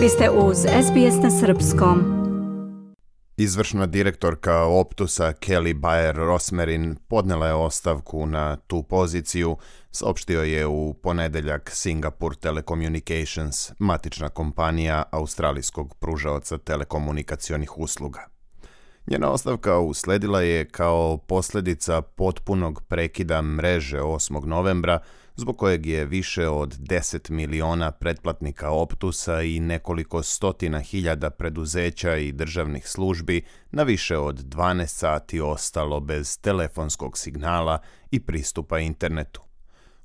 Vi ste uz SBS na Srpskom. Izvršna direktorka Optusa Kelly Bayer Rosmerin podnela je ostavku na tu poziciju, saopštio je u ponedeljak Singapore Telecommunications, matična kompanija australijskog pružaoca telekomunikacionih usluga. Njena ostavka usledila je kao posljedica potpunog prekida mreže 8. novembra, zbog kojeg je više od 10 miliona pretplatnika Optusa i nekoliko stotina hiljada preduzeća i državnih službi na više od 12 sati ostalo bez telefonskog signala i pristupa internetu.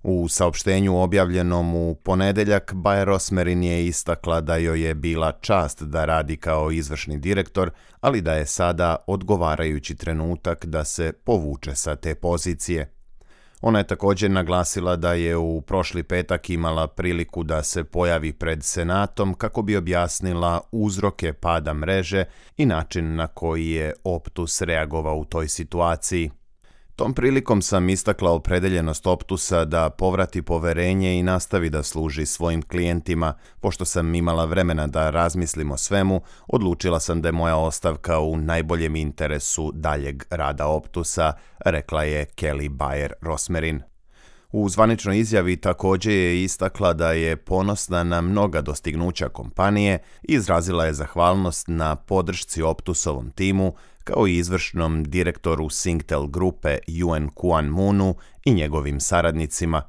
U saopštenju objavljenom u ponedeljak, Bayer Rosmerin je istakla da joj je bila čast da radi kao izvršni direktor, ali da je sada odgovarajući trenutak da se povuče sa te pozicije. Ona je također naglasila da je u prošli petak imala priliku da se pojavi pred Senatom kako bi objasnila uzroke pada mreže i način na koji je Optus reagovao u toj situaciji. Tom prilikom sam istakla opredeljenost Optusa da povrati poverenje i nastavi da služi svojim klijentima. Pošto sam imala vremena da razmislim o svemu, odlučila sam da je moja ostavka u najboljem interesu daljeg rada Optusa, rekla je Kelly Bayer Rosmerin. U zvaničnoj izjavi također je istakla da je ponosna na mnoga dostignuća kompanije i izrazila je zahvalnost na podršci Optusovom timu kao i izvršnom direktoru Singtel grupe Yuen Kuan Moonu i njegovim saradnicima.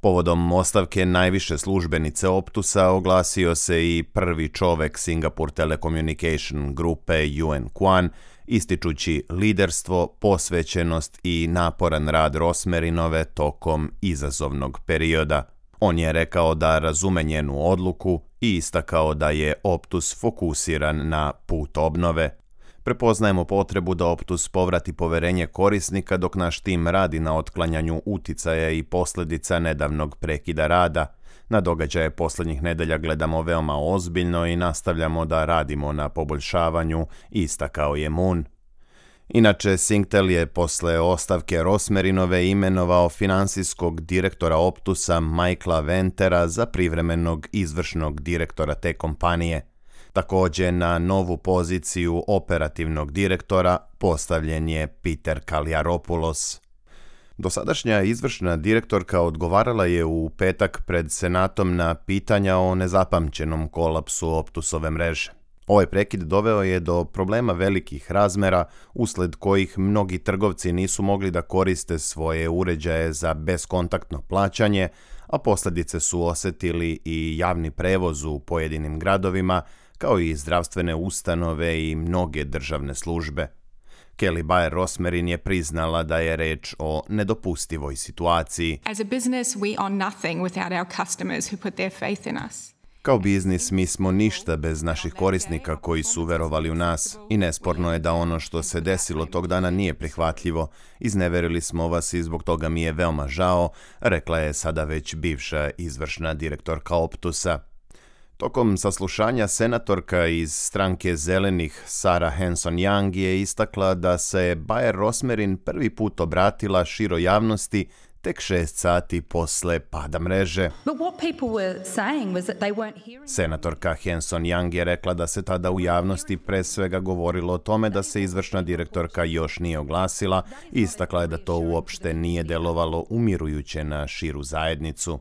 Povodom ostavke najviše službenice Optusa oglasio se i prvi čovek Singapore Telecommunication grupe Yuen Kuan, ističući liderstvo, posvećenost i naporan rad Rosmerinove tokom izazovnog perioda. On je rekao da razume njenu odluku i istakao da je Optus fokusiran na put obnove. Prepoznajemo potrebu da Optus povrati poverenje korisnika dok naš tim radi na otklanjanju uticaja i posljedica nedavnog prekida rada. Na događaje posljednjih nedelja gledamo veoma ozbiljno i nastavljamo da radimo na poboljšavanju, istakao je Moon. Inače, Singtel je posle ostavke Rosmerinove imenovao financijskog direktora Optusa Michaela Ventera za privremenog izvršnog direktora te kompanije. Također na novu poziciju operativnog direktora postavljen je Peter Kaliaropoulos. Dosadašnja izvršna direktorka odgovarala je u petak pred Senatom na pitanja o nezapamćenom kolapsu Optusove mreže. Ovaj prekid doveo je do problema velikih razmera, usled kojih mnogi trgovci nisu mogli da koriste svoje uređaje za beskontaktno plaćanje, a posljedice su osjetili i javni prevoz u pojedinim gradovima, kao i zdravstvene ustanove i mnoge državne službe. Kelly Bayer Rosmerin je priznala da je reč o nedopustivoj situaciji. As a business, we are nothing without our customers who put their faith in us. Kao biznis mi smo ništa bez naših korisnika koji su verovali u nas i nesporno je da ono što se desilo tog dana nije prihvatljivo. Izneverili smo vas i zbog toga mi je veoma žao, rekla je sada već bivša izvršna direktorka Optusa. Tokom saslušanja senatorka iz stranke zelenih Sara Hanson Young je istakla da se Bayer Rosmerin prvi put obratila širo javnosti tek šest sati posle pada mreže. Senatorka Hanson Young je rekla da se tada u javnosti pre svega govorilo o tome da se izvršna direktorka još nije oglasila i istakla je da to uopšte nije delovalo umirujuće na širu zajednicu.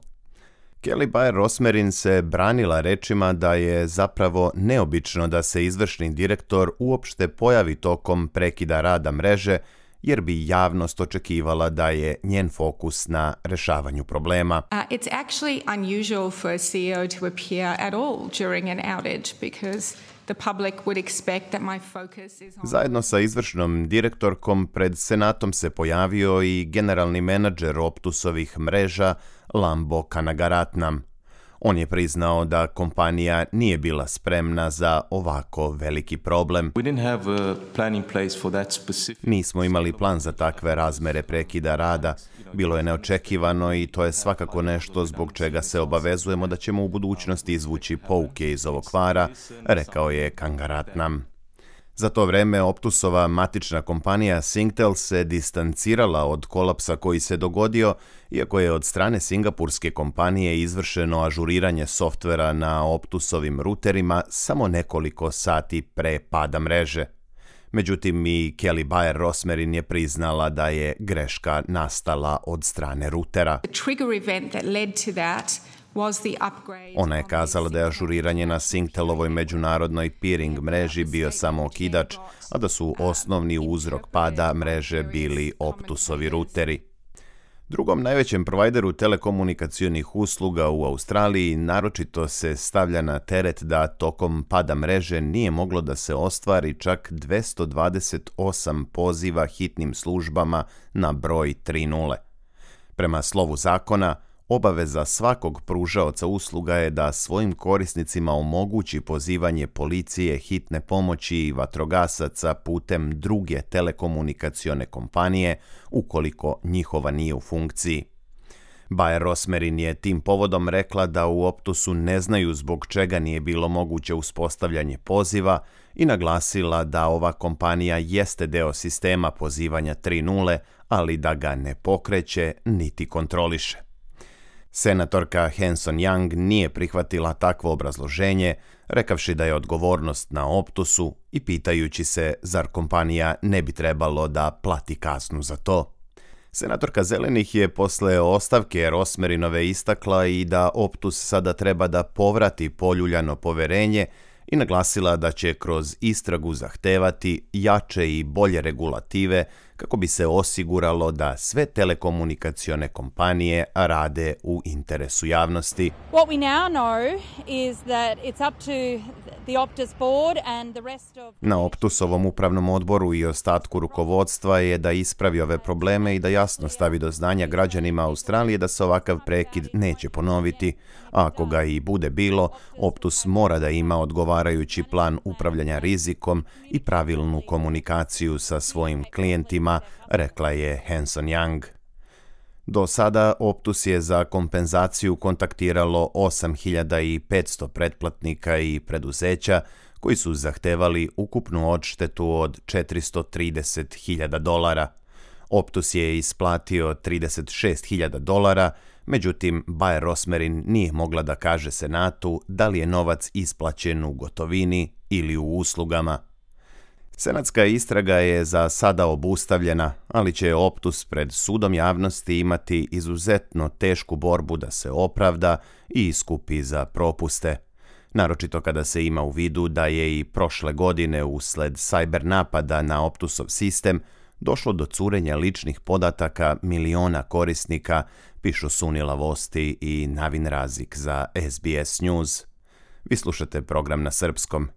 Kelly Bayer Rosmerin se branila rečima da je zapravo neobično da se izvršni direktor uopšte pojavi tokom prekida rada mreže, jer bi javnost očekivala da je njen fokus na rešavanju problema. Uh, it's actually unusual for a CEO to appear at all during an outage because the public would expect that my focus is on... Zajedno sa izvršnom direktorkom pred Senatom se pojavio i generalni menadžer Optusovih mreža Lambo Kanagaratnam. On je priznao da kompanija nije bila spremna za ovako veliki problem. Nismo imali plan za takve razmere prekida rada. Bilo je neočekivano i to je svakako nešto zbog čega se obavezujemo da ćemo u budućnosti izvući pouke iz ovog kvara, rekao je Kangaratnam. Za to vreme Optusova matična kompanija Singtel se distancirala od kolapsa koji se dogodio, iako je od strane singapurske kompanije izvršeno ažuriranje softvera na Optusovim ruterima samo nekoliko sati pre pada mreže. Međutim, i Kelly Bayer Rosmerin je priznala da je greška nastala od strane rutera. Ona je kazala da je ažuriranje na Singtelovoj međunarodnoj peering mreži bio samo okidač, a da su osnovni uzrok pada mreže bili Optusovi ruteri. Drugom najvećem provajderu telekomunikacionih usluga u Australiji naročito se stavlja na teret da tokom pada mreže nije moglo da se ostvari čak 228 poziva hitnim službama na broj 3.0. Prema slovu zakona, Obaveza svakog pružaoca usluga je da svojim korisnicima omogući pozivanje policije, hitne pomoći i vatrogasaca putem druge telekomunikacione kompanije ukoliko njihova nije u funkciji. Bayer Rosmerin je tim povodom rekla da u Optusu ne znaju zbog čega nije bilo moguće uspostavljanje poziva i naglasila da ova kompanija jeste deo sistema pozivanja 3.0, ali da ga ne pokreće niti kontroliše. Senatorka Hanson Young nije prihvatila takvo obrazloženje, rekavši da je odgovornost na Optusu i pitajući se zar kompanija ne bi trebalo da plati kasnu za to. Senatorka Zelenih je posle ostavke Rosmerinove istakla i da Optus sada treba da povrati poljuljano poverenje i naglasila da će kroz istragu zahtevati jače i bolje regulative kako bi se osiguralo da sve telekomunikacione kompanije rade u interesu javnosti. What we now know is that it's up to the Optus board and the rest of Na Optusovom upravnom odboru i ostatku rukovodstva je da ispravi ove probleme i da jasno stavi do znanja građanima Australije da se ovakav prekid neće ponoviti, a ako ga i bude bilo, Optus mora da ima odgovarajući plan upravljanja rizikom i pravilnu komunikaciju sa svojim klijentima rekla je Hanson Young. Do sada Optus je za kompenzaciju kontaktiralo 8500 pretplatnika i preduzeća koji su zahtevali ukupnu odštetu od 430.000 dolara. Optus je isplatio 36.000 dolara, međutim Bayer Rosmerin nije mogla da kaže Senatu da li je novac isplaćen u gotovini ili u uslugama. Senatska istraga je za sada obustavljena, ali će Optus pred sudom javnosti imati izuzetno tešku borbu da se opravda i iskupi za propuste. Naročito kada se ima u vidu da je i prošle godine usled cyber napada na Optusov sistem došlo do curenja ličnih podataka miliona korisnika, pišu Sunila Vosti i Navin Razik za SBS News. Vi slušate program na srpskom.